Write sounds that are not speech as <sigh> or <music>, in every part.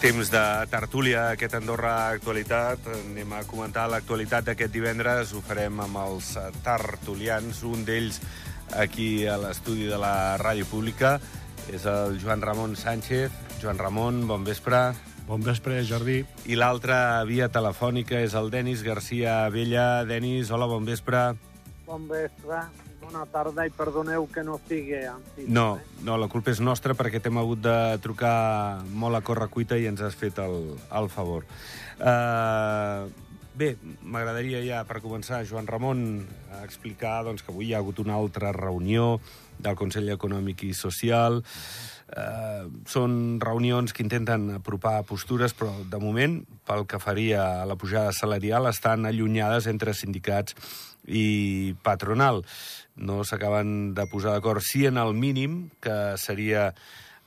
Temps de tertúlia, aquest Andorra Actualitat. Anem a comentar l'actualitat d'aquest divendres. Ho farem amb els tertulians. Un d'ells aquí a l'estudi de la Ràdio Pública és el Joan Ramon Sánchez. Joan Ramon, bon vespre. Bon vespre, Jordi. I l'altra via telefònica és el Denis Garcia Vella. Denis, hola, bon vespre. Bon vespre, bona tarda i perdoneu que no estigui amb No, no, la culpa és nostra perquè t'hem hagut de trucar molt a correcuita i ens has fet el, el favor. Uh, bé, m'agradaria ja, per començar, Joan Ramon, explicar doncs, que avui hi ha hagut una altra reunió del Consell Econòmic i Social. Uh, són reunions que intenten apropar postures, però de moment, pel que faria a la pujada salarial, estan allunyades entre sindicats i patronal. No s'acaben de posar d'acord si en el mínim, que seria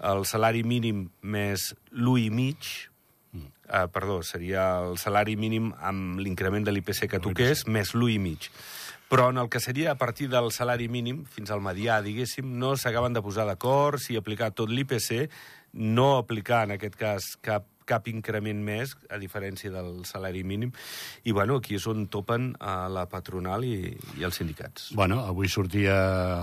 el salari mínim més l'1 i mig, uh, perdó, seria el salari mínim amb l'increment de l'IPC que toqués, més l'1 i mig. Però en el que seria a partir del salari mínim, fins al medià, diguéssim, no s'acaben de posar d'acord si aplicar tot l'IPC, no aplicar, en aquest cas, cap cap increment més, a diferència del salari mínim. I, bueno, aquí és on topen a la patronal i, i els sindicats. Bueno, avui sortia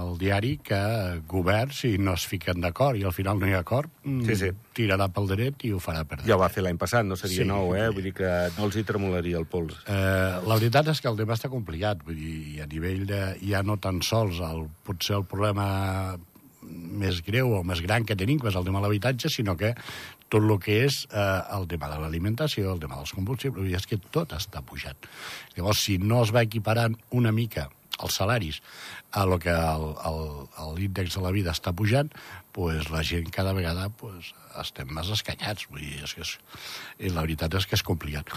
el diari que governs, si no es fiquen d'acord i al final no hi ha acord, mm, Sí, sí. tirarà pel dret i ho farà perdre. Ja ho va fer l'any passat, no seria Sí. nou, eh? Vull dir que no els hi tremolaria el pols. Eh, la veritat és que el tema està complicat, vull dir, i a nivell de... ja no tan sols el, potser el problema més greu o més gran que tenim, que és el tema de l'habitatge, sinó que tot el que és eh, el tema de l'alimentació, el tema dels combustibles, i és que tot està pujat. Llavors, si no es va equiparant una mica els salaris a lo que l'índex de la vida està pujant, pues la gent cada vegada pues, estem més escanyats. Vull dir, és que és, i la veritat és que és complicat.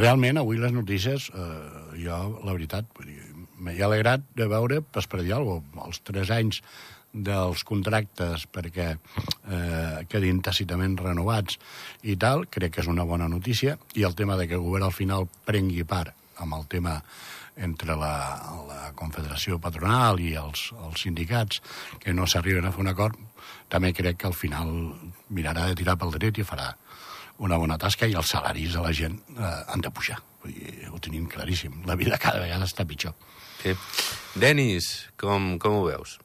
Realment, avui les notícies, eh, jo, la veritat, m'he alegrat de veure, pues, per dir alguna cosa, els tres anys dels contractes perquè eh, quedin tàcitament renovats i tal, crec que és una bona notícia, i el tema de que el govern al final prengui part amb el tema entre la, la Confederació Patronal i els, els sindicats que no s'arriben a fer un acord, també crec que al final mirarà de tirar pel dret i farà una bona tasca i els salaris de la gent eh, han de pujar. Vull dir, ho tenim claríssim. La vida cada vegada està pitjor. Sí. Denis, com, com ho veus?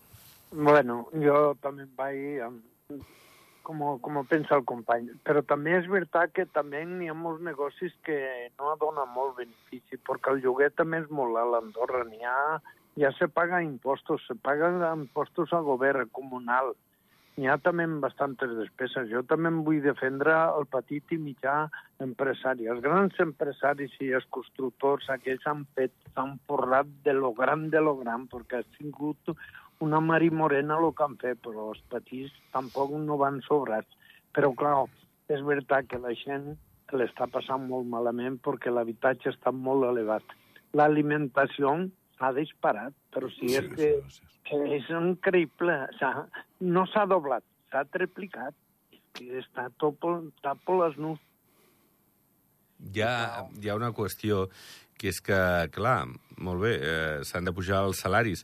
Bueno, em vaig amb, com, com pensa el company. Però també és veritat que també hi ha molts negocis que no donen molt benefici, perquè el lloguer també és molt alt a Andorra. N'hi ha, ja se paga impostos, se paguen impostos al govern comunal. N'hi ha també bastantes despeses. Jo també em vull defendre el petit i mitjà empresari. Els grans empresaris i els constructors, aquells han fet, s'han porrat de lo gran de lo gran, perquè ha tingut una Mari Morena el que han fet, però els petits tampoc no van sobrats. Però, clar, és veritat que la gent l'està passant molt malament perquè l'habitatge està molt elevat. L'alimentació s'ha disparat, però si sí, és que, que és increïble. S'ha- No s'ha doblat, s'ha triplicat. Que està tot, està per les nus. Hi ha, hi ha una qüestió que és que, clar, molt bé, eh, s'han de pujar els salaris,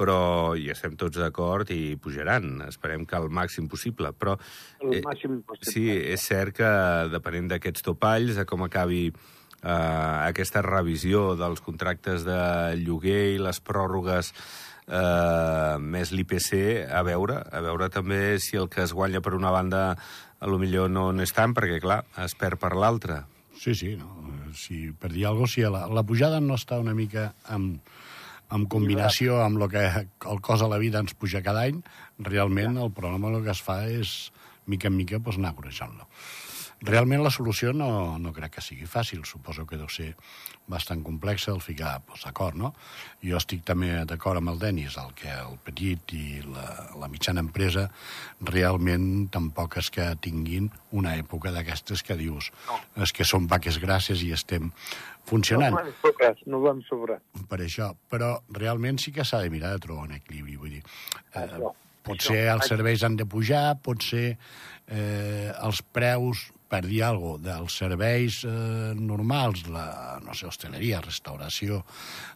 però hi estem tots d'acord i pujaran. Esperem que el màxim possible, però... El màxim possible. Sí, és cert que depenent d'aquests topalls, de com acabi eh, aquesta revisió dels contractes de lloguer i les pròrrogues eh, més l'IPC, a veure, a veure també si el que es guanya per una banda a lo millor no n'és tant, perquè, clar, es perd per l'altra. Sí, sí, no. Si, per dir alguna cosa, si la, la pujada no està una mica en, en combinació amb el que el cost de la vida ens puja cada any, realment el problema el que es fa és, mica en mica, pues, anar correjant-lo. Realment la solució no, no crec que sigui fàcil, suposo que deu ser bastant complexa el ficar pues, d'acord, no? Jo estic també d'acord amb el Denis, el que el petit i la, la mitjana empresa realment tampoc és que tinguin una època d'aquestes que dius és que són vaques gràcies i estem funcionant. No sobrar, no van sobrar. per això, però realment sí que s'ha de mirar de trobar un equilibri, vull dir, eh, potser els serveis han de pujar, potser eh, els preus per dir alguna cosa, dels serveis eh, normals, la, no sé, hosteleria, restauració,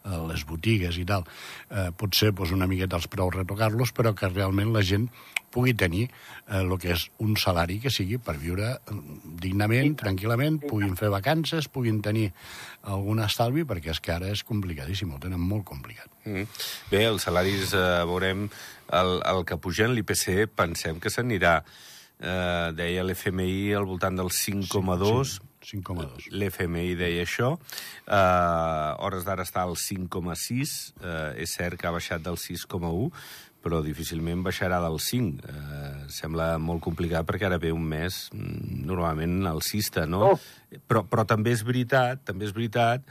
eh, les botigues i tal, eh, potser pues, una miqueta els preus retocar-los, però que realment la gent pugui tenir eh, el que és un salari que sigui per viure eh, dignament, sí, tranquil·lament, sí, puguin fer vacances, puguin tenir algun estalvi, perquè és que ara és complicadíssim, ho tenen molt complicat. Mm. Bé, els salaris, eh, veurem, el, el que pugen l'IPC, pensem que s'anirà eh, deia l'FMI al voltant del 5,2. 5,2. L'FMI deia això. Eh, hores d'ara està al 5,6. Eh, és cert que ha baixat del 6,1, però difícilment baixarà del 5. Eh, sembla molt complicat perquè ara ve un mes mm, normalment alcista, no? Oh. Però, però també és veritat, també és veritat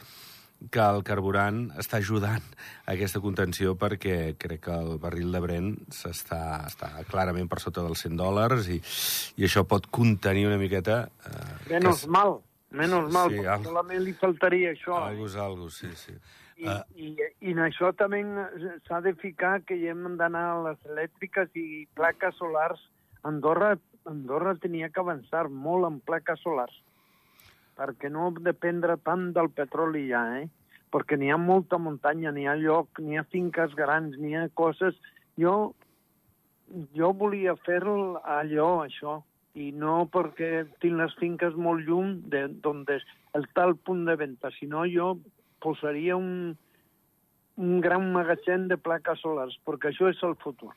que el carburant està ajudant a aquesta contenció perquè crec que el barril de Brent està, està clarament per sota dels 100 dòlars i, i això pot contenir una miqueta... Eh, Menos que... mal, menos mal, sí, perquè solament li faltaria això. Eh? Algo és algo, sí, sí. I, uh... i, i en això també s'ha de ficar que hi hem d'anar a les elèctriques i plaques solars. Andorra, Andorra tenia que avançar molt en plaques solars perquè no dependre tant del petroli ja, eh? Perquè n'hi ha molta muntanya, n'hi ha lloc, n'hi ha finques grans, n'hi ha coses... Jo, jo volia fer allò, això, i no perquè tinc les finques molt lluny d'on el tal punt de venda, sinó jo posaria un, un gran magatzem de plaques solars, perquè això és el futur.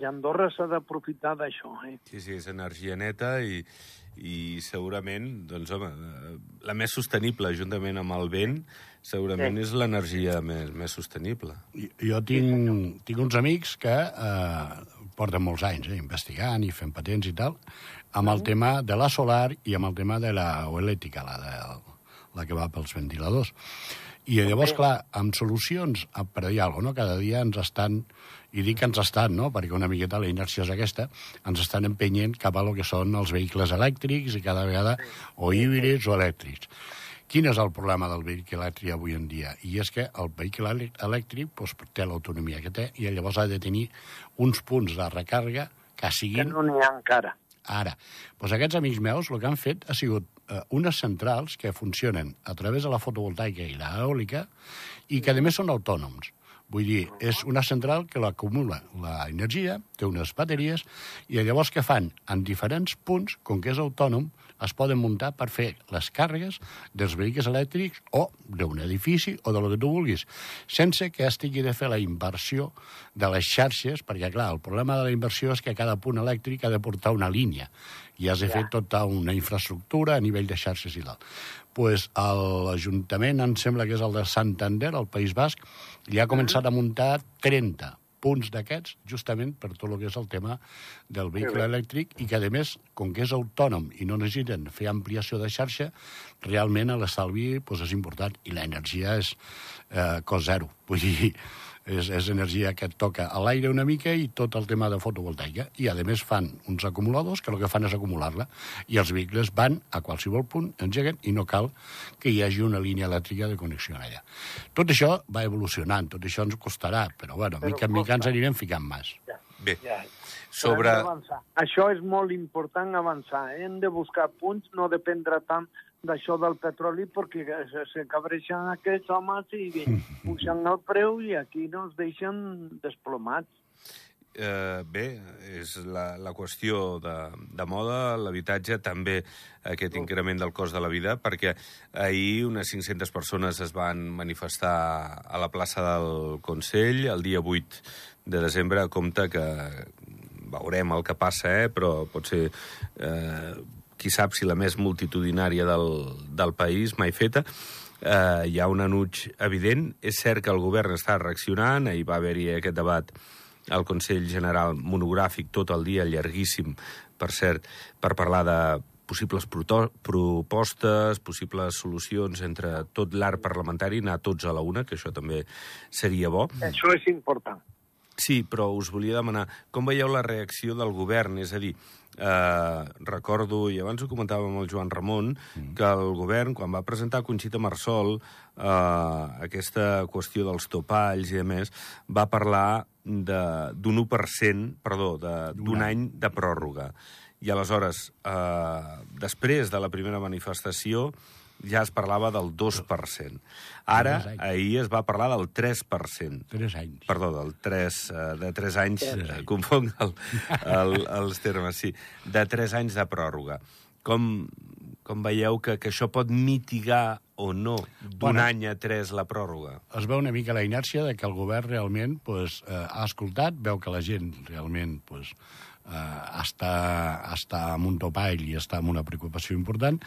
I Andorra s'ha d'aprofitar d'això. Eh? Sí, sí, és energia neta i, i segurament, doncs, home, la més sostenible, juntament amb el vent, segurament sí. és l'energia més, més sostenible. Jo, jo tinc, tinc uns amics que eh, porten molts anys eh, investigant i fent patents i tal, amb el tema de la solar i amb el tema de la elèctrica, la, de, la que va pels ventiladors. I llavors, clar, amb solucions, per dir alguna cosa, no? cada dia ens estan i dic que ens estan, no? perquè una miqueta la inèrcia és aquesta, ens estan empenyent cap a lo que són els vehicles elèctrics i cada vegada o híbrids o elèctrics. Quin és el problema del vehicle elèctric avui en dia? I és que el vehicle elèctric doncs, té l'autonomia que té i llavors ha de tenir uns punts de recàrrega que siguin... Que no n'hi ha encara. Ara, doncs aquests amics meus el que han fet ha sigut eh, unes centrals que funcionen a través de la fotovoltaica i l'eòlica i que a més són autònoms. Vull dir, és una central que l'acumula l'energia, té unes bateries, i llavors què fan? En diferents punts, com que és autònom, es poden muntar per fer les càrregues dels vehicles elèctrics o d'un edifici o de lo que tu vulguis, sense que es tingui de fer la inversió de les xarxes, perquè, clar, el problema de la inversió és que cada punt elèctric ha de portar una línia i has de fer tota una infraestructura a nivell de xarxes i tal. Pues l'Ajuntament, em sembla que és el de Santander, al País Basc, li ha començat a muntar 30 punts d'aquests, justament per tot el que és el tema del vehicle elèctric, i que, a més, com que és autònom i no necessiten fer ampliació de xarxa, realment l'estalvi pues, és important, i l'energia és eh, cost zero. Vull dir, és, és energia que et toca a l'aire una mica i tot el tema de fotovoltaica. I, a més, fan uns acumuladors que el que fan és acumular-la. I els vehicles van a qualsevol punt, engeguen, i no cal que hi hagi una línia elèctrica de connexió allà. Tot això va evolucionant, tot això ens costarà, però, bueno, però mica en mica ens anirem ficant més. Ja. Bé, ja. sobre... Això és molt important avançar. Eh? Hem de buscar punts, no dependre tant d'això del petroli perquè se, se cabreixen aquests homes i pugen el preu i aquí no ens deixen desplomats. Eh, bé, és la, la qüestió de, de moda, l'habitatge, també aquest increment del cost de la vida, perquè ahir unes 500 persones es van manifestar a la plaça del Consell el dia 8 de desembre, a compte que veurem el que passa, eh, però pot ser eh, qui sap si la més multitudinària del, del país mai feta, eh, hi ha un enuig evident. És cert que el govern està reaccionant, ahir va haver-hi aquest debat al Consell General monogràfic tot el dia, llarguíssim, per cert, per parlar de possibles propostes, possibles solucions entre tot l'art parlamentari, anar tots a la una, que això també seria bo. Això és important. Sí, però us volia demanar, com veieu la reacció del govern? És a dir, eh, recordo, i abans ho comentava amb el Joan Ramon, mm. que el govern, quan va presentar Conxita Marsol eh, aquesta qüestió dels topalls i a més, va parlar d'un 1%, perdó, d'un any de pròrroga. I aleshores, eh, després de la primera manifestació, ja es parlava del 2%. Ara, ahir es va parlar del 3%. 3 anys. Perdó, del 3, eh, de 3 anys, 3 anys. confonc el, <laughs> el, els termes, sí, de 3 anys de pròrroga. Com, com veieu que, que això pot mitigar o no d'un bueno, any a tres la pròrroga? Es veu una mica la inèrcia de que el govern realment pues, eh, ha escoltat, veu que la gent realment pues, eh, està, està amb un topall i està amb una preocupació important,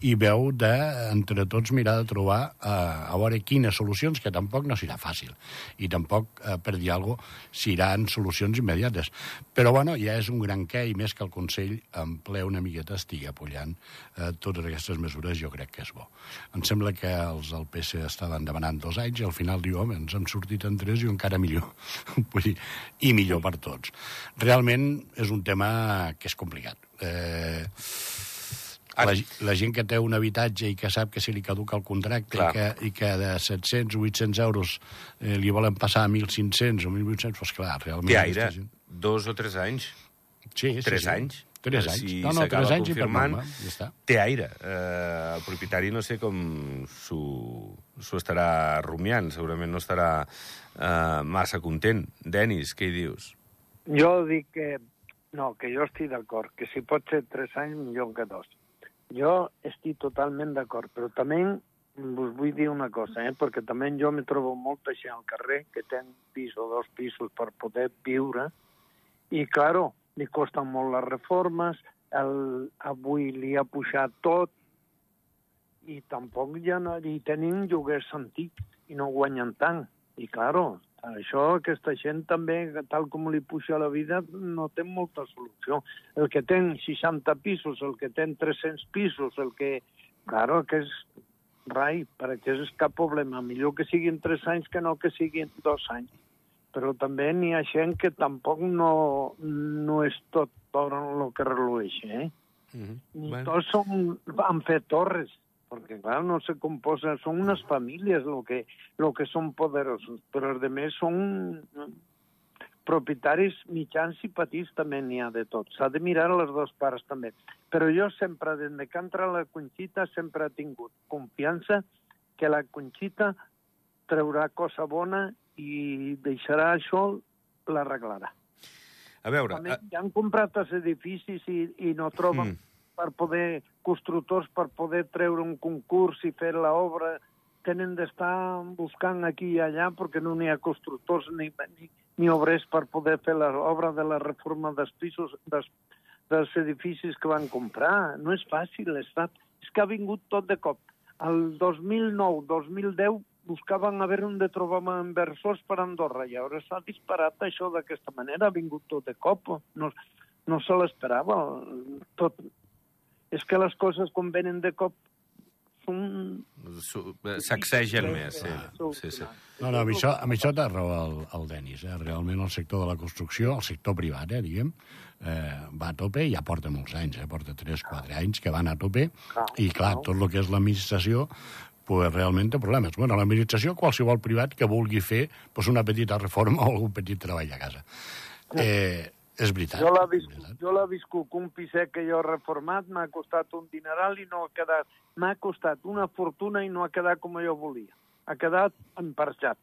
i veu de, entre tots, mirar de trobar eh, a veure quines solucions, que tampoc no serà fàcil, i tampoc, eh, per dir alguna cosa, seran solucions immediates. Però, bueno, ja és un gran què, i més que el Consell en ple una miqueta estigui apujant eh, totes aquestes mesures, jo crec que és bo. Em sembla que els del PC estaven demanant dos anys, i al final diu, home, ens hem sortit en tres i encara millor. <laughs> I millor per tots. Realment és un tema que és complicat. Eh, la, la gent que té un habitatge i que sap que se li caduca el contracte i que, i que de 700 o 800 euros eh, li volen passar a 1.500 o 1.800, doncs clar, realment... Té aire, gent... dos o tres anys. Sí, sí, tres sí. anys. Tres anys. Si no, no, tres anys i per norma, ja està. Té aire. Eh, el propietari no sé com s'ho estarà rumiant, segurament no estarà eh, massa content. Denis, què hi dius? Jo dic que no, que jo estic d'acord, que si pot ser tres anys, millor que dos. Jo estic totalment d'acord, però també us vull dir una cosa, eh? perquè també jo me trobo molta gent al carrer que té pis o dos pisos per poder viure, i, claro, li costen molt les reformes, el, avui li ha pujat tot, i tampoc ja no, i tenim lloguers antics i no guanyen tant. I, claro, això, aquesta gent també, tal com li puja la vida, no té molta solució. El que té 60 pisos, el que té 300 pisos, el que... Claro, que és rai, perquè és cap problema. Millor que siguin 3 anys que no que siguin 2 anys. Però també n'hi ha gent que tampoc no, no és tot el que relueix, eh? Mm -hmm. Ni bueno. tots són, han fet torres porque claro, no se composa, son unas familias lo que, lo que son poderosos, però els demés són propietaris mitjans i petits també n'hi ha de tot. S'ha de mirar a les dues parts també. Però jo sempre, des que entra la Conxita, sempre he tingut confiança que la Conxita traurà cosa bona i deixarà això, l'arreglarà. A veure... També, ja han comprat els edificis i, i no troben... Mm per poder, constructors per poder treure un concurs i fer l'obra, tenen d'estar buscant aquí i allà perquè no n'hi ha constructors ni, ni, ni obrers per poder fer l'obra de la reforma dels pisos, des, dels edificis que van comprar. No és fàcil, l'Estat. És que ha vingut tot de cop. El 2009-2010 buscaven a veure on de trobàvem inversors per Andorra i ara s'ha disparat això d'aquesta manera, ha vingut tot de cop. No, no se l'esperava. Tot, és que les coses quan venen de cop són... Sacsegen més, sí. sí, sí. No, no, amb això, amb això té raó el, el Denis. Eh? Realment el sector de la construcció, el sector privat, eh, diguem, eh, va a tope i ja porta molts anys, eh? porta 3-4 anys que van a tope, i clar, tot el que és l'administració pues, realment té problemes. Bueno, l'administració, qualsevol privat que vulgui fer pues, una petita reforma o algun petit treball a casa. Eh, és veritat. Jo l'he viscut, jo un piset que jo he reformat, m'ha costat un dineral i no ha quedat... M'ha costat una fortuna i no ha quedat com jo volia. Ha quedat emparxat.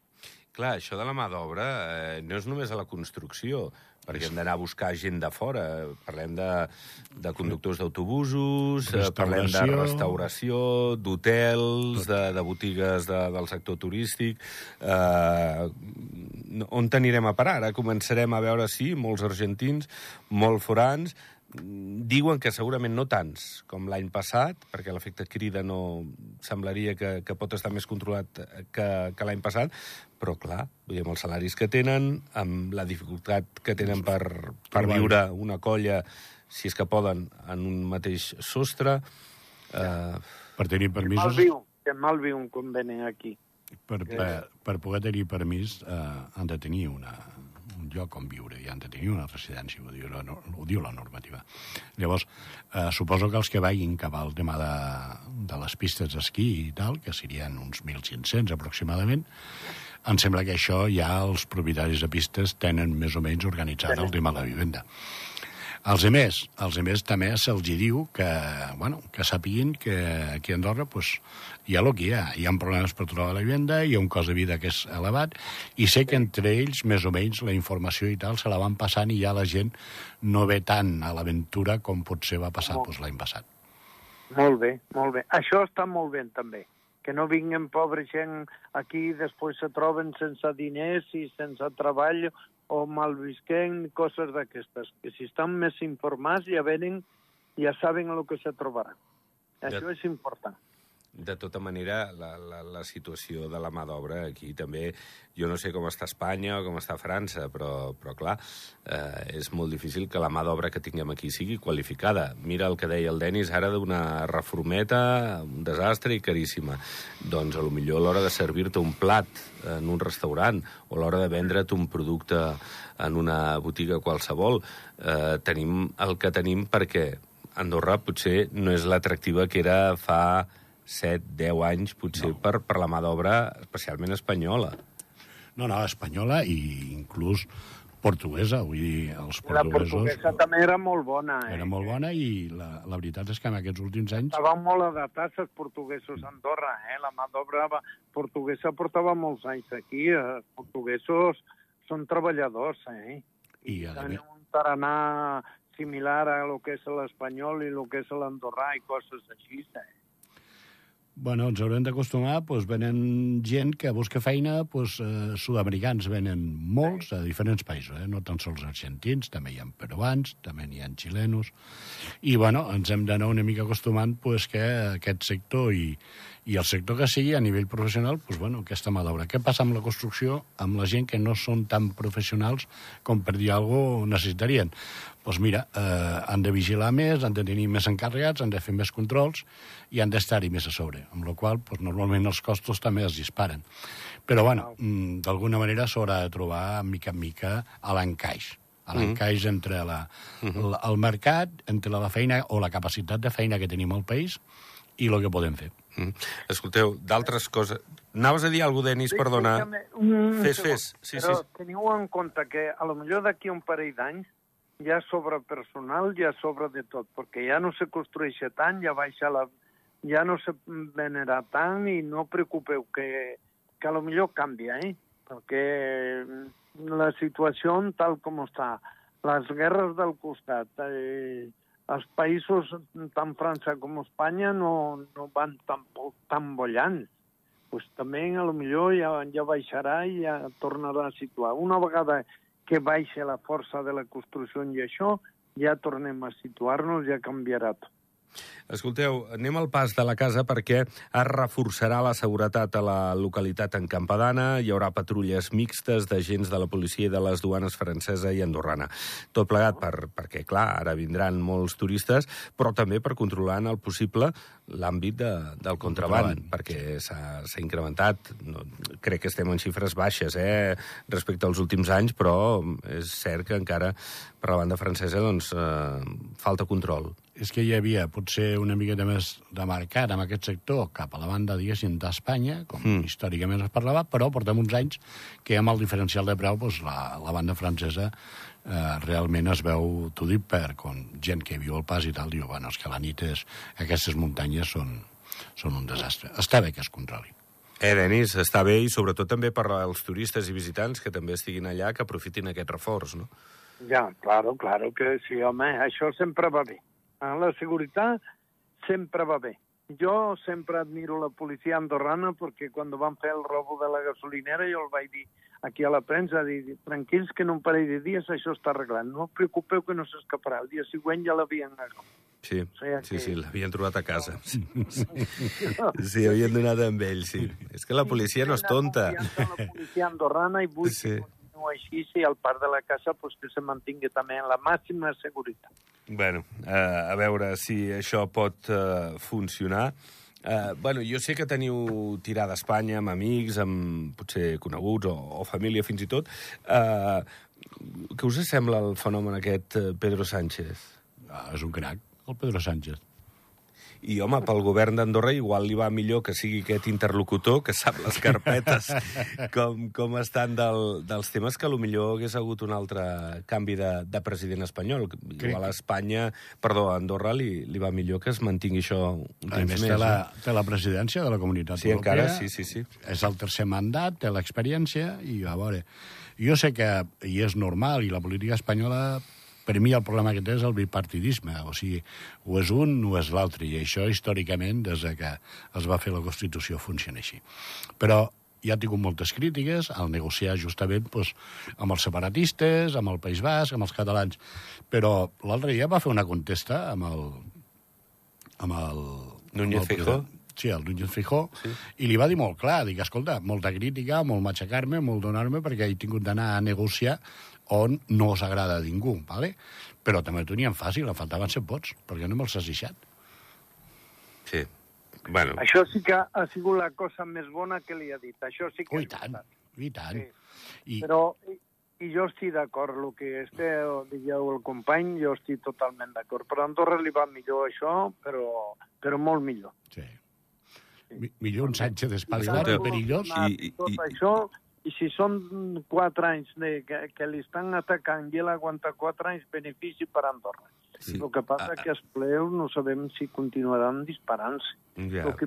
Clar, això de la mà d'obra eh, no és només a la construcció, perquè hem d'anar a buscar gent de fora. Parlem de, de conductors d'autobusos, eh, parlem de restauració, d'hotels, de, de botigues de, del sector turístic. Eh, on t'anirem a parar? Ara començarem a veure, sí, molts argentins, molt forans, diuen que segurament no tants com l'any passat, perquè l'efecte crida no semblaria que, que pot estar més controlat que, que l'any passat, però clar, vull dir, amb els salaris que tenen, amb la dificultat que tenen per, per viure una colla, si és que poden, en un mateix sostre... Eh... Per tenir permisos... Que mal viu, que mal viu un conveni aquí. Per, per, per poder tenir permís eh, han de tenir una, un lloc on viure i han de tenir una residència, ho diu la, ho diu la normativa. Llavors, eh, suposo que els que vagin cap al tema de, de les pistes d'esquí i tal, que serien uns 1.500 aproximadament, em sembla que això ja els propietaris de pistes tenen més o menys organitzat el tema de la vivenda. Els emers, els emers també se'ls diu que, bueno, que sapiguin que aquí a Andorra pues, hi ha el que hi ha. Hi ha problemes per trobar la vivenda, hi ha un cost de vida que és elevat, i sé que entre ells, més o menys, la informació i tal se la van passant i ja la gent no ve tant a l'aventura com potser va passar pues, l'any passat. Molt bé, molt bé. Això està molt bé, també que no vinguin pobra gent aquí i després se troben sense diners i sense treball o malvisquent, coses d'aquestes. Que si estan més informats ja venen, ja saben el que se trobarà. Això ja. és important de tota manera, la, la, la situació de la mà d'obra aquí també... Jo no sé com està Espanya o com està França, però, però clar, eh, és molt difícil que la mà d'obra que tinguem aquí sigui qualificada. Mira el que deia el Denis ara d'una reformeta, un desastre i caríssima. Doncs a lo millor a l'hora de servir-te un plat en un restaurant o a l'hora de vendre't un producte en una botiga qualsevol, eh, tenim el que tenim perquè Andorra potser no és l'atractiva que era fa 7, 10 anys, potser, no. per, per la mà d'obra especialment espanyola. No, no, espanyola i inclús portuguesa, vull dir, els portuguesos... La portuguesa també era molt bona, eh? Era molt bona i la, la veritat és que en aquests últims anys... Estaven molt adaptats els portuguesos a Andorra, eh? La mà d'obra portuguesa portava molts anys aquí. Els portuguesos són treballadors, eh? I, I tenen un taranà similar a lo que és l'espanyol i lo que és l'andorrà i coses així, eh? Bueno, ens haurem d'acostumar, doncs venen gent que busca feina, doncs eh, sud-americans venen molts a diferents països, eh? no tan sols argentins, també hi ha peruans, també hi ha xilenos, i bueno, ens hem d'anar una mica acostumant pues, que aquest sector i, i el sector que sigui a nivell professional, pues, bueno, aquesta mà d'obra. Què passa amb la construcció, amb la gent que no són tan professionals com per dir alguna cosa necessitarien? Doncs mira, eh, han de vigilar més, han de tenir més encarregats, han de fer més controls i han d'estar-hi més a sobre, amb la qual doncs, normalment els costos també es disparen. Però, bueno, mm, d'alguna manera s'haurà de trobar mica en mica a l'encaix a l'encaix mm -hmm. entre la, mm -hmm. el mercat, entre la feina o la capacitat de feina que tenim al país i el que podem fer. Mm. Escolteu, d'altres coses... Anaves a dir alguna cosa, Denis, perdona. Fes, fes. Sí, Però sí. teniu en compte que a lo millor d'aquí un parell d'anys ja sobre personal, ja sobre de tot, perquè ja no se construeix tant, ja baixa la... ja no se venerà tant i no preocupeu que, que a lo millor canvia, eh? perquè la situació tal com està, les guerres del costat, eh, els països, tant França com Espanya, no, no van tan, tan bollants. Pues també a lo millor ja, ja baixarà i ja tornarà a situar. Una vegada que baixa la força de la construcció i això, ja tornem a situar-nos, ja canviarà tot. Escolteu, anem al pas de la casa perquè es reforçarà la seguretat a la localitat en Campadana, hi haurà patrulles mixtes d'agents de la policia i de les duanes francesa i andorrana. Tot plegat per, perquè, clar, ara vindran molts turistes, però també per controlar en el possible l'àmbit de, del contraband, contraband. perquè s'ha incrementat. No, crec que estem en xifres baixes eh, respecte als últims anys, però és cert que encara per la banda francesa doncs, eh, falta control és que hi havia potser una miqueta més de mercat en aquest sector cap a la banda, diguéssim, d'Espanya, com mm. històricament es parlava, però portem uns anys que amb el diferencial de preu doncs, la, la banda francesa eh, realment es veu, t'ho dic per com gent que viu al pas i tal, diu, bueno, és que la nit és, aquestes muntanyes són, són un desastre. Està bé que es controli. Eh, Denis, està bé i sobretot també per als turistes i visitants que també estiguin allà, que aprofitin aquest reforç, no? Ja, claro, claro que sí, home, això sempre va bé. La seguretat sempre va bé. Jo sempre admiro la policia andorrana perquè quan van fer el robo de la gasolinera jo el vaig dir aquí a la premsa, dir, tranquils que en un parell de dies això està arreglat. No us preocupeu que no s'escaparà. El dia següent ja l'havien Sí, o sigui sí, que... sí, l'havien trobat a casa. Sí, <laughs> sí. sí, havien donat amb ell, sí. És que la policia no és tonta. La policia andorrana i vull sí. Continua així i al part de la casa pues, que se mantingui també en la màxima seguretat. Bueno, eh, a veure si això pot eh, funcionar. Eh, bueno, jo sé que teniu tirada a Espanya amb amics, amb potser coneguts o, o família fins i tot. Eh, què us sembla el fenomen aquest eh, Pedro Sánchez? Ah, és un crac, el Pedro Sánchez. I, home, pel govern d'Andorra igual li va millor que sigui aquest interlocutor que sap les carpetes <laughs> com, com estan del, dels temes que millor hagués hagut un altre canvi de, de president espanyol. Igual a Espanya, perdó, a Andorra li, li va millor que es mantingui això un A temps més, més. té la, no? té la presidència de la Comunitat Sí, Europea. encara, sí, sí, sí. És el tercer mandat, té l'experiència, i a veure... Jo sé que, i és normal, i la política espanyola, per mi el problema que té és el bipartidisme, o sigui, o és un o és l'altre, i això històricament, des de que es va fer la Constitució, funciona així. Però ja ha tingut moltes crítiques al negociar justament doncs, amb els separatistes, amb el País Basc, amb els catalans. Però l'altre dia va fer una contesta amb el... amb el Núñez president- Sí, el Núñez Fijó, sí. i li va dir molt clar, dic, escolta, molta crítica, molt matxacar-me, molt donar-me, perquè he tingut d'anar a negociar on no us agrada a ningú, ¿vale? però també ho tenien fàcil, em faltaven 100 vots, perquè no me'ls has deixat. Sí. Bueno, Això sí que ha sigut la cosa més bona que li ha dit. Això sí que Oh, i tant, i tant. Sí. I, Però, i, i jo estic d'acord, el que esteu, digueu el company, jo estic totalment d'acord. Però a Andorra li va millor això, però, però molt millor. sí. Mi, millor un Sánchez i perillós. i- I, i- tot i- això, i si són quatre anys de, que, que li estan atacant i ell aguanta quatre anys, benefici per Andorra. Sí. El que passa Ah, és que els pleus no sabem si continuaran disparant-se. ja. Lo que,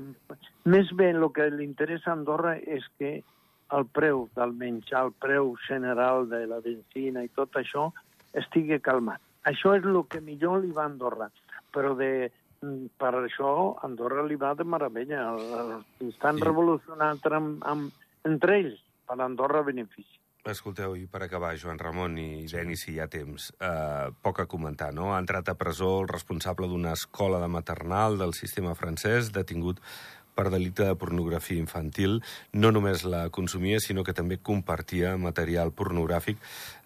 més bé, el que li interessa a Andorra és que el preu del menjar, el preu general de la benzina i tot això estigui calmat. Això és el que millor li va a Andorra. Però de, per això Andorra li va de meravella. El- el- Estan sí. revolucionant amb, amb, entre ells, per a Andorra benefici. Escolteu, i per acabar, Joan Ramon i Denis, si hi ha temps, eh, poc a comentar, no? Ha entrat a presó el responsable d'una escola de maternal del sistema francès, detingut per delicte de pornografia infantil. No només la consumia, sinó que també compartia material pornogràfic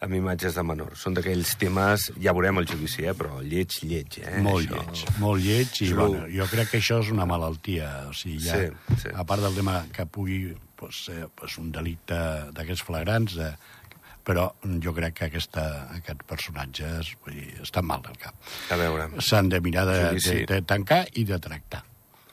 amb imatges de menors. Són d'aquells temes, ja veurem el judici, eh? però lleig, lleig. Eh? Molt Això- lleig, molt lleig, i És bueno, jo crec que això és una malaltia. O sigui, ja, Sí, sí. a part del tema que pugui pues, ser pues, un delicte d'aquests flagrants, de, però jo crec que aquesta, aquests personatges vull dir, estan mal del cap. A veure, S'han de mirar de, Judici. de, de tancar i de tractar.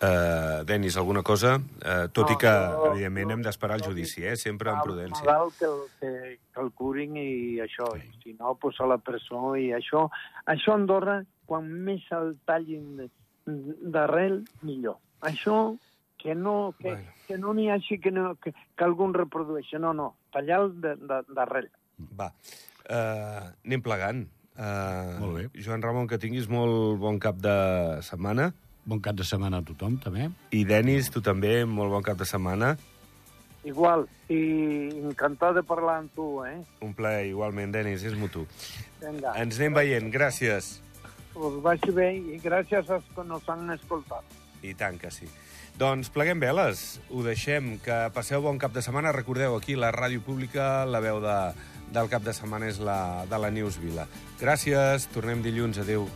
Uh, Denis, alguna cosa? Uh, tot i No, que, jo- evidentment, jo- hem d'esperar el judici, dic- eh? sempre amb prudència. Malalt que, el- que, que el curin i això, Sí. si no, pues a la presó i això. Això a Andorra, quan més el tallin de- d'arrel, millor. Això que no que, Bueno. que no n'hi hagi que, no, que, que algun reprodueixi. No, no, tallar d'arrel. Va, uh, anem plegant. Uh, Molt bé. Joan Ramon, que tinguis molt bon cap de setmana. Bon cap de setmana a tothom, també. I Denis, tu també, molt bon cap de setmana. Igual, i encantat de parlar amb tu, eh? Un plaer, igualment, Denis, és mutu. Vinga, Ens anem veient, gràcies. us vagi bé i gràcies als que nos han escoltat. I tant que sí. Doncs pleguem veles, ho deixem, que passeu bon cap de setmana. Recordeu, aquí la ràdio pública, la veu de, del cap de setmana és la de la News Vila. Gràcies, tornem dilluns, adeu.